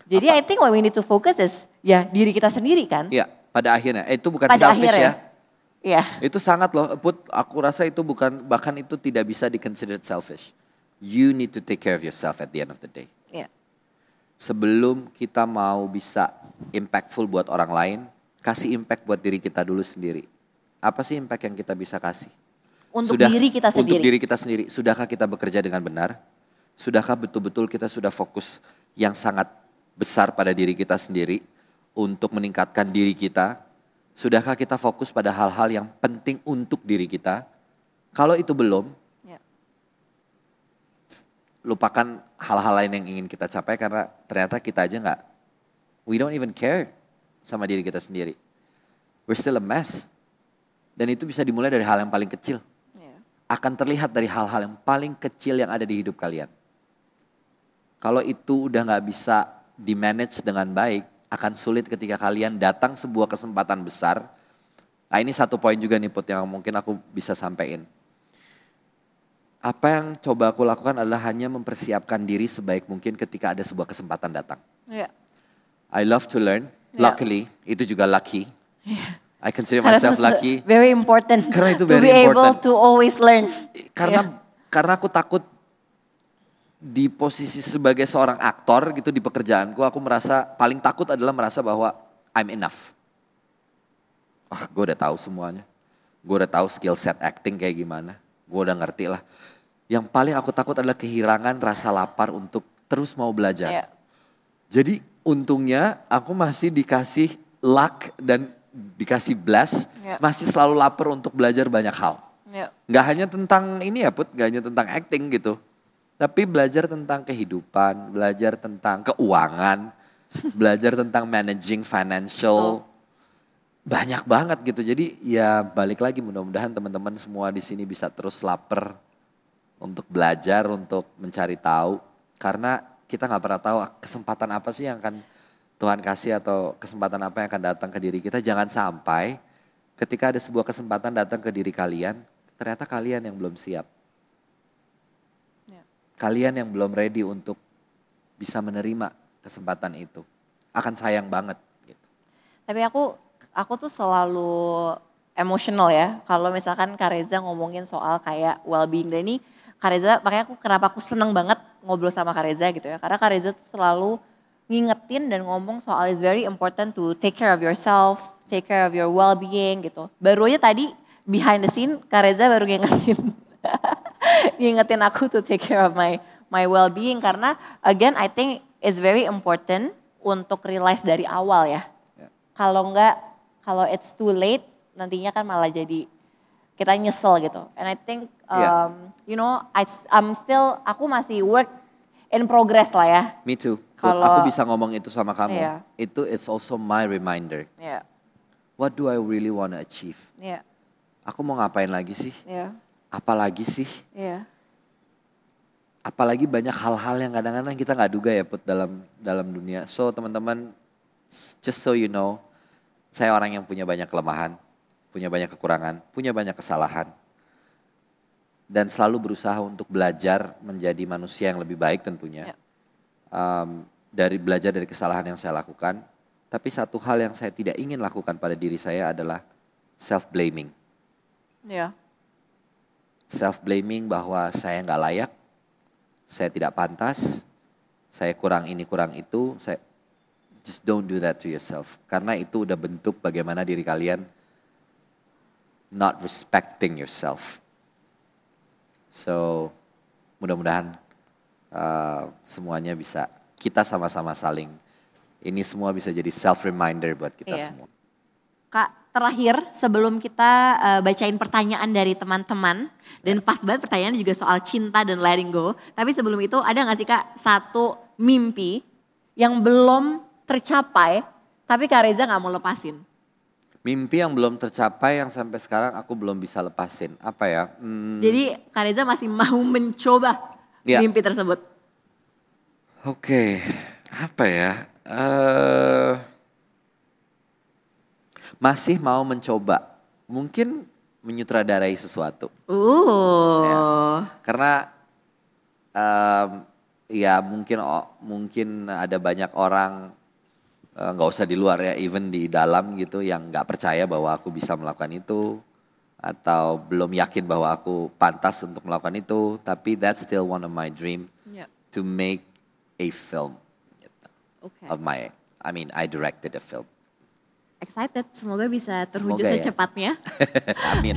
S2: Jadi I think what we need to focus is ya diri kita sendiri kan.
S1: Iya, pada akhirnya eh, itu bukan
S2: Pada
S1: selfish
S2: akhirnya.
S1: ya.
S2: Iya.
S1: Itu sangat loh, Put, aku rasa itu bukan, bahkan itu tidak bisa di considered selfish. You need to take care of yourself at the end of the day.
S2: Iya.
S1: Sebelum kita mau bisa impactful buat orang lain, kasih impact buat diri kita dulu sendiri. Apa sih impact yang kita bisa kasih?
S2: Untuk diri kita
S1: Untuk
S2: sendiri.
S1: diri kita sendiri. Sudahkah kita bekerja dengan benar? Sudahkah betul-betul kita sudah fokus yang sangat besar pada diri kita sendiri untuk meningkatkan diri kita? Sudahkah kita fokus pada hal-hal yang penting untuk diri kita? Kalau itu belum,
S2: Iya.
S1: lupakan hal-hal lain yang ingin kita capai karena ternyata kita aja nggak, we don't even care sama diri kita sendiri. We're still a mess. Dan itu bisa dimulai dari hal yang paling kecil
S2: Iya.
S1: akan terlihat dari hal-hal yang paling kecil yang ada di hidup kalian. Kalau itu udah nggak bisa di-manage dengan baik, akan sulit ketika kalian datang sebuah kesempatan besar. Nah ini satu poin juga nih Put yang mungkin aku bisa sampaikan. Apa yang coba aku lakukan adalah hanya mempersiapkan diri sebaik mungkin ketika ada sebuah kesempatan datang.
S2: Iya.
S1: I love to learn,
S2: Ya.
S1: luckily, itu juga lucky. I consider myself [laughs] lucky.
S2: Very important.
S1: Karena itu
S2: to
S1: very
S2: be able
S1: important.
S2: to always learn.
S1: karena karena aku takut di posisi sebagai seorang aktor gitu di pekerjaanku aku merasa paling takut adalah merasa bahwa I'm enough. Wah, gue udah tahu semuanya. Gue udah tahu skill set acting kayak gimana. Gue udah ngerti lah. Yang paling aku takut adalah kehilangan rasa lapar untuk terus mau belajar.
S2: Iya.
S1: Jadi untungnya aku masih dikasih luck dan dikasih bless,
S2: Iya.
S1: masih selalu lapar untuk belajar banyak hal.
S2: Iya.
S1: Nggak hanya tentang ini ya Put, nggak hanya tentang acting gitu. Tapi belajar tentang kehidupan, belajar tentang keuangan, [laughs] belajar tentang managing financial. Banyak banget gitu. Jadi ya balik lagi mudah-mudahan teman-teman semua di sini bisa terus lapar untuk belajar, untuk mencari tahu. Karena kita nggak pernah tahu kesempatan apa sih yang akan Tuhan kasih atau kesempatan apa yang akan datang ke diri kita. Jangan sampai ketika ada sebuah kesempatan datang ke diri kalian, ternyata kalian yang belum siap. Kalian yang belum ready untuk bisa menerima kesempatan itu. Akan sayang banget gitu.
S2: Tapi aku aku tuh selalu emotional ya. Kalau misalkan Kareza ngomongin soal kayak well-being dan ini Kareza makanya aku kenapa aku seneng banget ngobrol sama Kareza gitu ya. Karena Kareza tuh selalu ngingetin dan ngomong soal it's very important to take care of yourself, take care of your well-being gitu. Baru aja tadi behind the scene Kareza baru ngingetin [laughs] [laughs] ngingetin aku to take care of my my well-being karena again I think it's very important untuk realize dari awal ya.
S1: Ya.
S2: Kalau enggak, kalau it's too late, nantinya kan malah jadi kita nyesel gitu. And I think, um, you know, I, I'm still, aku masih work in progress lah ya.
S1: Me too.
S2: Kalau-
S1: aku bisa ngomong itu sama kamu.
S2: Iya.
S1: Itu it's also my reminder.
S2: Ya,
S1: What do I really want to achieve?
S2: ya,
S1: Aku mau ngapain lagi sih?
S2: ya,
S1: Apalagi sih?
S2: ya.
S1: apalagi banyak hal-hal yang kadang-kadang kita nggak duga ya put dalam dalam dunia. So teman-teman, just so you know, saya orang yang punya banyak kelemahan, punya banyak kekurangan, punya banyak kesalahan, dan selalu berusaha untuk belajar menjadi manusia yang lebih baik tentunya.
S2: Ya.
S1: Um, dari belajar dari kesalahan yang saya lakukan, tapi satu hal yang saya tidak ingin lakukan pada diri saya adalah self blaming.
S2: Ya,
S1: self blaming bahwa saya nggak layak, saya tidak pantas, saya kurang ini kurang itu, saya just don't do that to yourself. Karena itu udah bentuk bagaimana diri kalian not respecting yourself. So mudah-mudahan uh, semuanya bisa kita sama-sama saling ini semua bisa jadi self reminder buat kita
S2: Iya.
S1: semua.
S2: Kak, terakhir sebelum kita eh, bacain pertanyaan dari teman-teman dan pas banget pertanyaannya juga soal cinta dan letting go. Tapi sebelum itu ada nggak sih kak satu mimpi yang belum tercapai tapi Kak Reza nggak mau lepasin?
S1: Mimpi yang belum tercapai yang sampai sekarang aku belum bisa lepasin. Apa ya? Hmm,
S2: Jadi Kak Reza masih mau mencoba
S1: Iya.
S2: mimpi tersebut.
S1: Oke, apa ya? eh masih mau mencoba. Mungkin menyutradarai sesuatu.
S2: Uh,
S1: Karena em, ya mungkin o- mungkin ada banyak orang eh, nggak usah di luar ya, even di dalam gitu yang nggak percaya bahwa aku bisa melakukan itu. atau belum yakin bahwa aku pantas untuk melakukan itu, tapi that's still one of my dream
S2: Yeah.
S1: to make a film gitu,
S2: Oke.
S1: of my I mean I directed a film.
S2: Excited, semoga bisa terwujud
S1: Semoga ya.
S2: secepatnya. [laughs]
S1: Amin.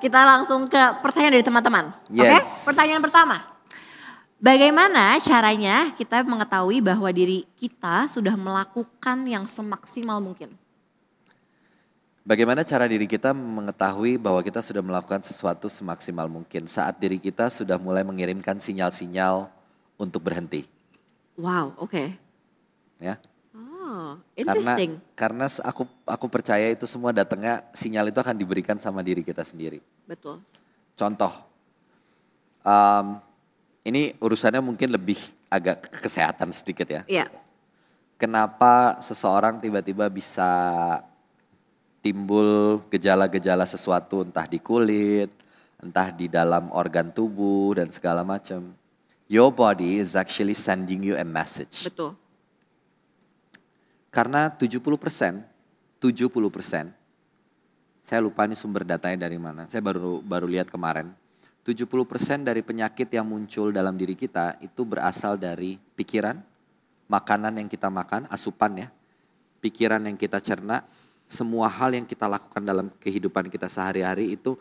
S2: Kita langsung ke pertanyaan dari teman-teman. Oke,
S1: Yes.
S2: pertanyaan pertama. Bagaimana caranya kita mengetahui bahwa diri kita sudah melakukan yang semaksimal mungkin?
S1: Bagaimana cara diri kita mengetahui bahwa kita sudah melakukan sesuatu semaksimal mungkin saat diri kita sudah mulai mengirimkan sinyal-sinyal untuk berhenti,
S2: Wow, oke.
S1: ya?
S2: Oh,
S1: Karena
S2: interesting.
S1: karena s- aku aku percaya itu semua datangnya sinyal itu akan diberikan sama diri kita sendiri.
S2: Betul.
S1: Contoh, em, ini urusannya mungkin lebih agak ke kesehatan sedikit ya.
S2: Iya.
S1: Kenapa seseorang tiba-tiba bisa timbul gejala-gejala sesuatu entah di kulit, entah di dalam organ tubuh dan segala macam. Your body is actually sending you a message.
S2: Betul.
S1: Karena 70%, 70%, saya lupa nih sumber datanya dari mana. Saya baru baru lihat kemarin. 70% dari penyakit yang muncul dalam diri kita itu berasal dari pikiran, makanan yang kita makan, asupan ya, pikiran yang kita cerna, semua hal yang kita lakukan dalam kehidupan kita sehari-hari itu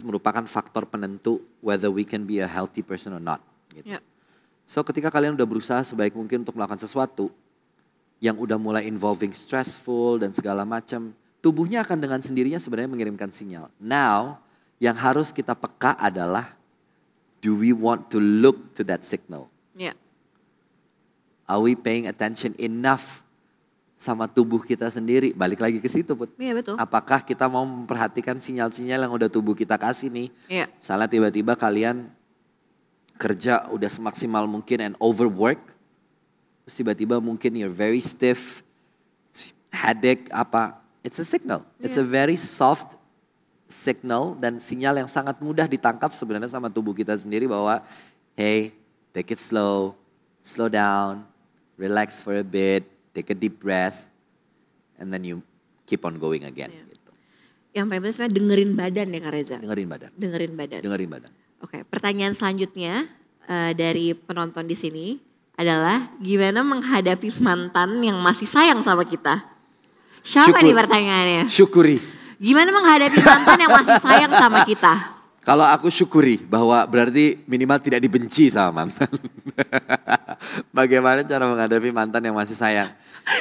S1: merupakan faktor penentu whether we can be a healthy person or not. Gitu.
S2: Ya.
S1: So ketika kalian udah berusaha sebaik mungkin untuk melakukan sesuatu yang udah mulai involving stressful dan segala macam, tubuhnya akan dengan sendirinya sebenarnya mengirimkan sinyal. Now, yang harus kita peka adalah do we want to look to that signal?
S2: Iya.
S1: Are we paying attention enough sama tubuh kita sendiri? Balik lagi ke situ, Put.
S2: Iya betul.
S1: Apakah kita mau memperhatikan sinyal-sinyal yang udah tubuh kita kasih nih?
S2: Iya.
S1: Misalnya tiba-tiba kalian kerja udah semaksimal mungkin and overwork. Terus tiba-tiba mungkin you're very stiff, headache apa. It's a signal. It's a very soft signal dan sinyal yang sangat mudah ditangkap sebenarnya sama tubuh kita sendiri bahwa hey, take it slow, slow down, relax for a bit, take a deep breath, and then you keep on going again.
S2: Iya.
S1: Gitu.
S2: Yang paling penting sebenarnya dengerin badan ya Kak Reza.
S1: Dengerin badan,
S2: Dengerin badan.
S1: dengerin badan.
S2: Oke, pertanyaan selanjutnya eh, dari penonton di sini adalah gimana menghadapi mantan yang masih sayang sama kita? Siapa
S1: Syukur.
S2: nih pertanyaannya?
S1: Syukuri.
S2: Gimana menghadapi mantan yang masih sayang sama kita?
S1: Kalau aku syukuri bahwa berarti minimal tidak dibenci sama mantan. [laughs] Bagaimana cara menghadapi mantan yang masih sayang?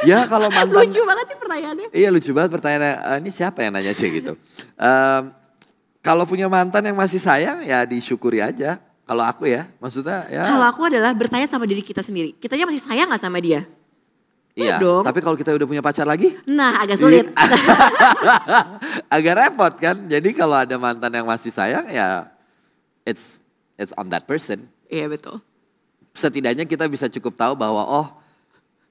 S1: Ya kalau [laughs] mantan,
S2: Lucu banget nih pertanyaannya.
S1: iya lucu banget pertanyaannya. "Eh, ini siapa yang nanya sih gitu? Em, kalau punya mantan yang masih sayang ya disyukuri aja. Kalau aku ya, maksudnya ya.
S2: Kalau aku adalah bertanya sama diri kita sendiri. Kitanya masih sayang gak sama dia?
S1: Iya.
S2: dong.
S1: Tapi kalau kita udah punya pacar lagi,
S2: Nah agak sulit. [laughs]
S1: agak repot kan. Jadi kalau ada mantan yang masih sayang ya, it's it's on that person.
S2: Iya betul.
S1: setidaknya kita bisa cukup tahu bahwa oh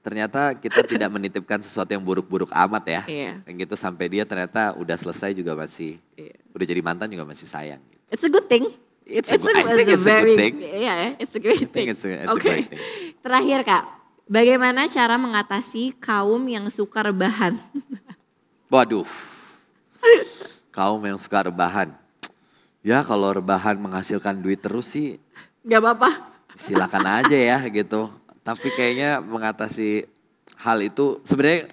S1: ternyata kita tidak menitipkan sesuatu yang buruk-buruk amat ya.
S2: Iya.
S1: Yang gitu sampai dia ternyata udah selesai juga masih
S2: Iya.
S1: udah jadi mantan juga masih sayang.
S2: It's a good thing.
S1: It's a good- I think it's a good thing.
S2: Iya ya, it's a great
S1: think
S2: thing.
S1: it's a- it's a
S2: Oke.
S1: great thing.
S2: Terakhir kak, bagaimana cara mengatasi kaum yang suka rebahan?
S1: Waduh. Kaum yang suka rebahan. Ya kalau rebahan menghasilkan duit terus sih
S2: Gak apa-apa.
S1: silakan aja ya gitu. Tapi kayaknya mengatasi hal itu sebenarnya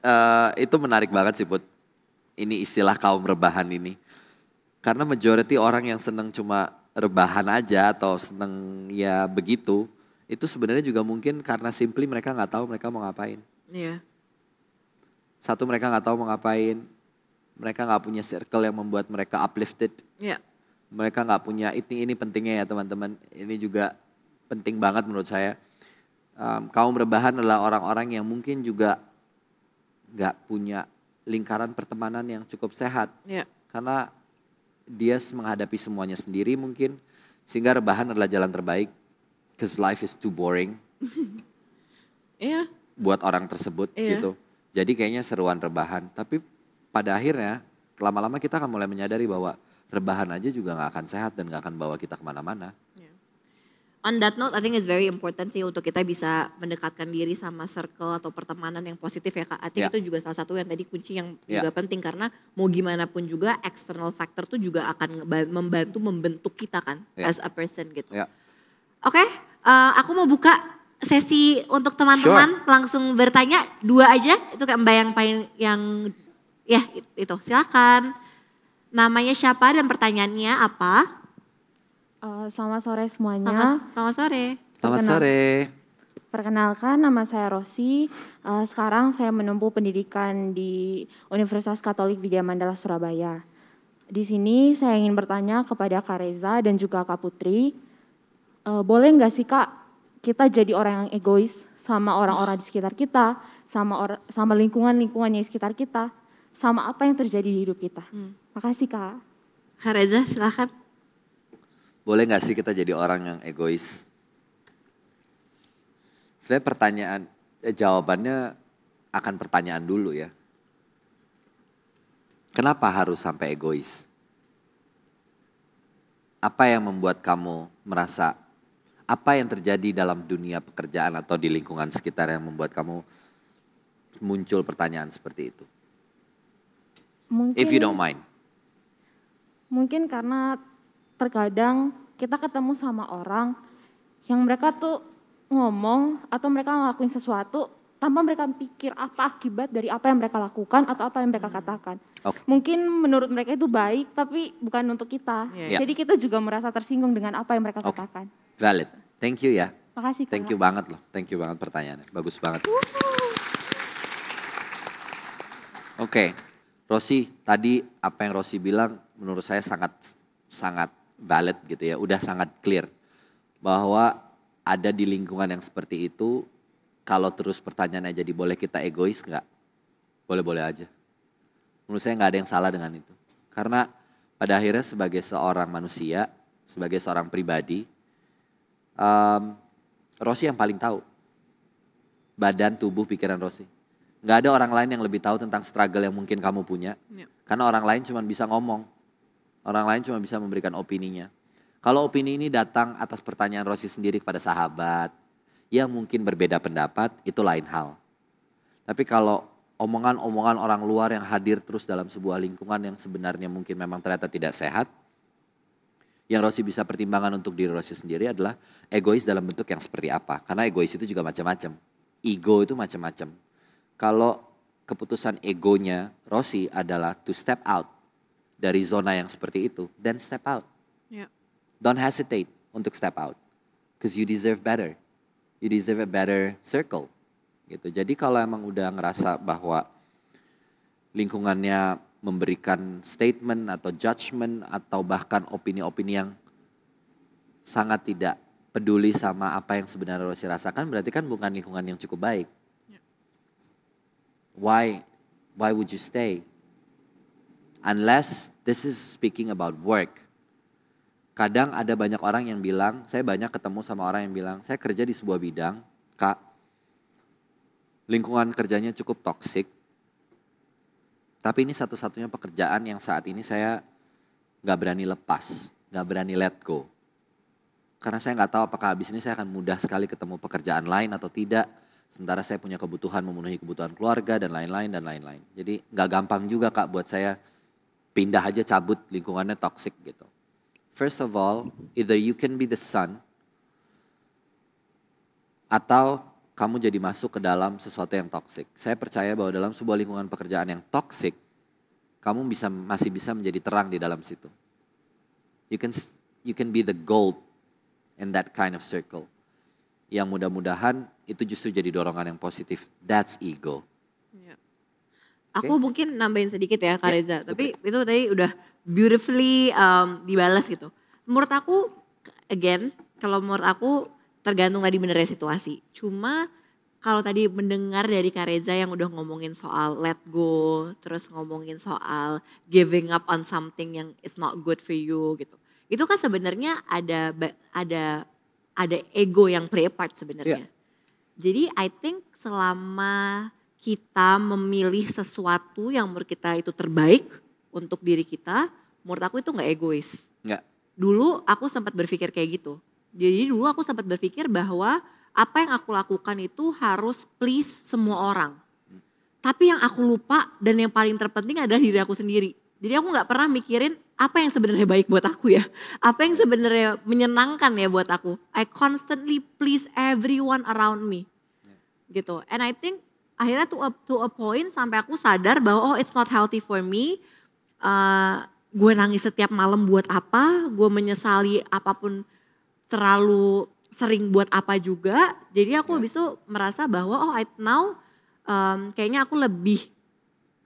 S1: eh, itu menarik banget sih Put. Ini istilah kaum rebahan ini. Karena majority orang yang seneng cuma rebahan aja atau seneng ya begitu. Itu sebenarnya juga mungkin karena simply mereka nggak tahu mereka mau ngapain.
S2: Iya.
S1: Satu mereka nggak tahu mau ngapain. Mereka nggak punya circle yang membuat mereka uplifted.
S2: Iya.
S1: mereka nggak punya ini ini pentingnya ya teman-teman ini juga penting banget menurut saya Um, kaum rebahan adalah orang-orang yang mungkin juga nggak punya lingkaran pertemanan yang cukup sehat
S2: Iya.
S1: karena dia menghadapi semuanya sendiri mungkin sehingga rebahan adalah jalan terbaik cause life is too boring [laughs]
S2: Iya.
S1: buat orang tersebut
S2: Iya.
S1: gitu jadi kayaknya seruan rebahan tapi pada akhirnya lama-lama kita akan mulai menyadari bahwa rebahan aja juga nggak akan sehat dan nggak akan bawa kita ke mana-mana.
S2: On that note, I think it's very important sih untuk kita bisa mendekatkan diri sama circle atau pertemanan yang positif ya kak. I think
S1: Ya.
S2: itu juga salah satu yang tadi kunci yang
S1: Ya.
S2: juga penting karena mau gimana pun juga external factor tuh juga akan membantu membentuk kita kan
S1: Ya.
S2: as a person gitu.
S1: Ya.
S2: Oke, eh, aku mau buka sesi untuk teman-teman langsung bertanya dua aja itu kayak mbak yang paling yang ya itu silakan. Namanya siapa dan pertanyaannya apa?
S3: Eh, selamat sore semuanya.
S2: Selamat, selamat sore.
S1: Selamat
S3: Perkenal-
S1: sore.
S3: Perkenalkan nama saya Rosi. Eh, sekarang saya menempuh pendidikan di Universitas Katolik Widya Mandala Surabaya. Di sini saya ingin bertanya kepada Kak Reza dan juga Kak Putri. Eh, boleh nggak sih Kak kita jadi orang yang egois sama orang-orang di sekitar kita, sama or- sama lingkungan-lingkungan yang di sekitar kita, sama apa yang terjadi di hidup kita. Makasih Kak.
S2: Kak Reza silakan.
S1: Boleh nggak sih kita jadi orang yang egois? Sebenarnya pertanyaan, eh, jawabannya akan pertanyaan dulu ya. Kenapa harus sampai egois? Apa yang membuat kamu merasa, apa yang terjadi dalam dunia pekerjaan atau di lingkungan sekitar yang membuat kamu muncul pertanyaan seperti itu?
S3: Mungkin
S1: If you don't mind.
S3: Mungkin karena terkadang kita ketemu sama orang yang mereka tuh ngomong atau mereka ngelakuin sesuatu tanpa mereka pikir apa akibat dari apa yang mereka lakukan atau apa yang mereka katakan.
S1: Oke.
S3: Mungkin menurut mereka itu baik tapi bukan untuk kita.
S2: Iya.
S3: Jadi kita juga merasa tersinggung dengan apa yang mereka
S1: Oke.
S3: katakan.
S1: Valid. Thank you ya.
S3: Makasih Kak.
S1: Thank you banget loh. Thank you banget pertanyaannya. Bagus banget. Oke. Rosi, tadi apa yang Rosi bilang menurut saya sangat sangat valid gitu ya. Udah sangat clear bahwa ada di lingkungan yang seperti itu kalau terus pertanyaannya jadi boleh kita egois nggak? Boleh-boleh aja. Menurut saya nggak ada yang salah dengan itu. Karena pada akhirnya sebagai seorang manusia, sebagai seorang pribadi, em, Rosi yang paling tahu. Badan, tubuh, pikiran Rosi. Nggak ada orang lain yang lebih tahu tentang struggle yang mungkin kamu punya.
S2: Ya.
S1: Karena orang lain cuma bisa ngomong. Orang lain cuma bisa memberikan opininya. Kalau opini ini datang atas pertanyaan Rosi sendiri kepada sahabat, yang mungkin berbeda pendapat, itu lain hal. Tapi kalau omongan-omongan orang luar yang hadir terus dalam sebuah lingkungan yang sebenarnya mungkin memang ternyata tidak sehat, yang Rosi bisa pertimbangkan untuk diri Rosi sendiri adalah egois dalam bentuk yang seperti apa. Karena egois itu juga macam-macam. Ego itu macam-macam. Kalau keputusan egonya Rosi adalah to step out dari zona yang seperti itu, then step out.
S2: Ya.
S1: Don't hesitate untuk step out. Because you deserve better. You deserve a better circle. Gitu. Jadi kalau emang udah ngerasa bahwa lingkungannya memberikan statement atau judgment atau bahkan opini-opini yang sangat tidak peduli sama apa yang sebenarnya Rosi rasakan berarti kan bukan lingkungan yang cukup baik. Why why would you stay? Unless this is speaking about work. Kadang ada banyak orang yang bilang, saya banyak ketemu sama orang yang bilang, saya kerja di sebuah bidang, Kak, lingkungan kerjanya cukup toksik. Tapi ini satu-satunya pekerjaan yang saat ini saya nggak berani lepas, nggak berani let go. Karena saya nggak tahu apakah habis ini saya akan mudah sekali ketemu pekerjaan lain atau tidak. Sementara saya punya kebutuhan memenuhi kebutuhan keluarga dan lain-lain dan lain-lain. Jadi nggak gampang juga kak buat saya pindah aja cabut lingkungannya toxic gitu. First of all, either you can be the sun atau kamu jadi masuk ke dalam sesuatu yang toxic. Saya percaya bahwa dalam sebuah lingkungan pekerjaan yang toxic, kamu bisa masih bisa menjadi terang di dalam situ. You can you can be the gold in that kind of circle. Yang mudah-mudahan itu justru jadi dorongan yang positif. That's ego.
S2: Aku mungkin nambahin sedikit ya Kak
S1: Ya,
S2: Reza, tapi itu tadi udah beautifully um, dibalas gitu. Menurut aku, again, kalau menurut aku tergantung tadi benernya situasi. Cuma kalau tadi mendengar dari Kak Reza yang udah ngomongin soal let go, terus ngomongin soal giving up on something yang is not good for you gitu. Itu kan sebenarnya ada ada ada ego yang play a part sebenarnya.
S1: Iya.
S2: Jadi I think selama kita memilih sesuatu yang menurut kita itu terbaik untuk diri kita, menurut aku itu nggak egois.
S1: Nggak.
S2: Dulu aku sempat berpikir kayak gitu. Jadi dulu aku sempat berpikir bahwa apa yang aku lakukan itu harus please semua orang. Tapi yang aku lupa dan yang paling terpenting adalah diri aku sendiri. Jadi aku nggak pernah mikirin apa yang sebenarnya baik buat aku ya. Apa yang sebenarnya menyenangkan ya buat aku. I constantly please everyone around me. Gitu. And I think akhirnya to a, to a point sampai aku sadar bahwa oh it's not healthy for me. Uh, gue nangis setiap malam buat apa, gue menyesali apa pun terlalu sering buat apa juga. Jadi aku habis itu merasa bahwa oh I now um, kayaknya aku lebih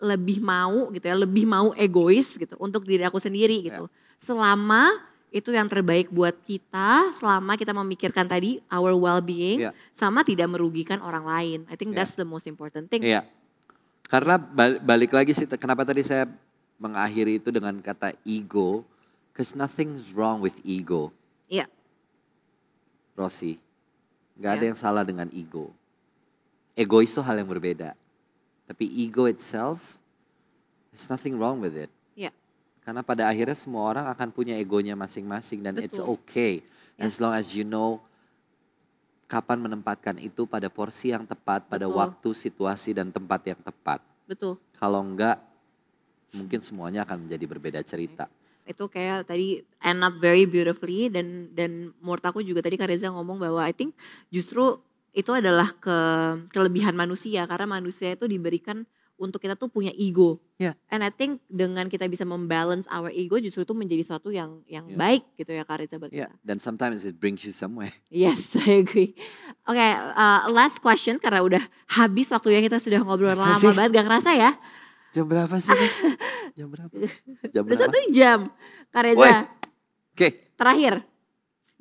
S2: lebih mau gitu ya, lebih mau egois gitu untuk diri aku sendiri gitu. Selama itu yang terbaik buat kita, selama kita memikirkan tadi our well-being,
S1: Yeah.
S2: sama tidak merugikan orang lain. I think
S1: Yeah.
S2: that's the most important thing.
S1: Iya. Karena bal- balik lagi sih, kenapa tadi saya mengakhiri itu dengan kata ego, cause nothing's wrong with ego,
S2: Iya,
S1: Rossi. Gak ada
S2: Iya.
S1: yang salah dengan ego. Egois itu hal yang berbeda. Tapi ego itself, there's nothing wrong with it.
S2: iya,
S1: Karena pada akhirnya semua orang akan punya egonya masing-masing dan it's
S2: Betul.
S1: okay. As
S2: Yes.
S1: long as you know kapan menempatkan itu pada porsi yang tepat, pada
S2: Betul.
S1: waktu, situasi dan tempat yang tepat.
S2: betul.
S1: Kalau enggak, mungkin semuanya akan menjadi berbeda cerita.
S2: Itu kayak tadi end up very beautifully dan dan menurut aku juga tadi Kak Reza ngomong bahwa I think justru itu adalah ke kelebihan manusia karena manusia itu diberikan untuk kita tuh punya ego.
S1: Iya.
S2: And I think dengan kita bisa membalance our ego justru itu menjadi sesuatu yang yang
S1: Iya.
S2: baik gitu ya Kak Reza buat
S1: Ya,
S2: kita.
S1: dan sometimes it brings you somewhere. [laughs]
S2: Yes, I agree. Oke, uh, last question karena udah habis waktunya kita sudah ngobrol
S1: Masa
S2: lama
S1: sih?
S2: banget, gak ngerasa ya?
S1: Jam berapa sih? [laughs] Jam berapa? Jam berapa?
S2: satu jam, Kak Reza.
S1: Woi. Oke,
S2: Terakhir,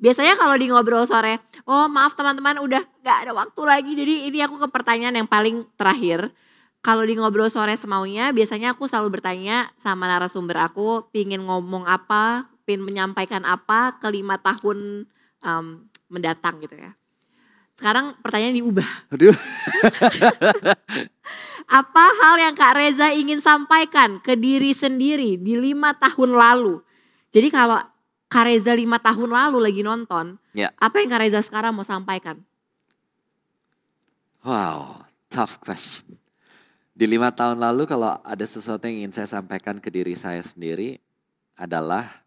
S2: biasanya kalau di ngobrol sore, oh maaf teman-teman udah gak ada waktu lagi, jadi ini aku ke pertanyaan yang paling terakhir. Kalau di ngobrol sore semaunya, biasanya aku selalu bertanya sama narasumber aku, pingin ngomong apa, pingin menyampaikan apa ke lima tahun um, mendatang gitu ya. Sekarang pertanyaan diubah.
S1: aduh. [laughs]
S2: Apa hal yang Kak Reza ingin sampaikan ke diri sendiri di lima tahun lalu? Jadi kalau Kak Reza lima tahun lalu lagi nonton,
S1: Ya.
S2: apa yang Kak Reza sekarang mau sampaikan?
S1: Wow, tough question. Di lima tahun lalu kalau ada sesuatu yang ingin saya sampaikan ke diri saya sendiri adalah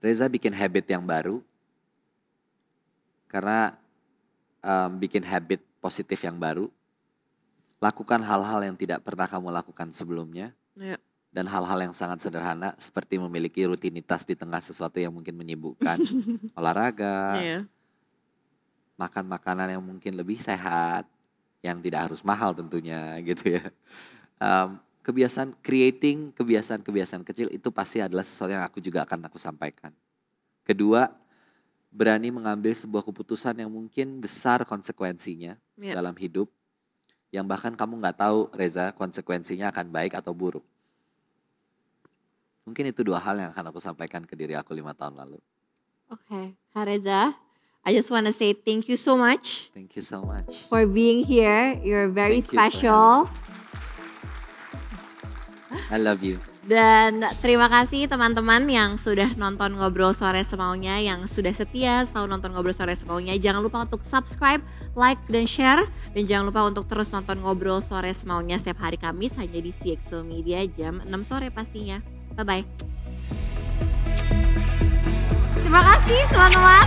S1: Reza bikin habit yang baru. Karena em, bikin habit positif yang baru. Lakukan hal-hal yang tidak pernah kamu lakukan sebelumnya.
S2: Ya.
S1: Dan hal-hal yang sangat sederhana seperti memiliki rutinitas di tengah sesuatu yang mungkin menyibukkan. [laughs] Olahraga,
S2: Iya.
S1: makan makanan yang mungkin lebih sehat, yang tidak harus mahal tentunya [laughs] gitu ya. Em, kebiasaan creating kebiasaan-kebiasaan kecil itu pasti adalah sesuatu yang aku juga akan aku sampaikan. Kedua, berani mengambil sebuah keputusan yang mungkin besar konsekuensinya
S2: Iya.
S1: dalam hidup, yang bahkan kamu nggak tahu Reza konsekuensinya akan baik atau buruk. Mungkin itu dua hal yang akan aku sampaikan ke diri aku lima tahun lalu.
S2: Oke, Kak Reza, I just want to say thank you so much
S1: Thank you so much.
S2: for being here. You're very
S1: Thank you
S2: special.
S1: I love you.
S2: Dan terima kasih teman-teman yang sudah nonton Ngobrol Sore Semaunya, yang sudah setia selalu nonton Ngobrol Sore Semaunya. Jangan lupa untuk subscribe, like, dan share. Dan jangan lupa untuk terus nonton Ngobrol Sore Semaunya setiap hari Kamis hanya di CXO Media jam 6 sore pastinya. Bye-bye. Terima kasih teman-teman.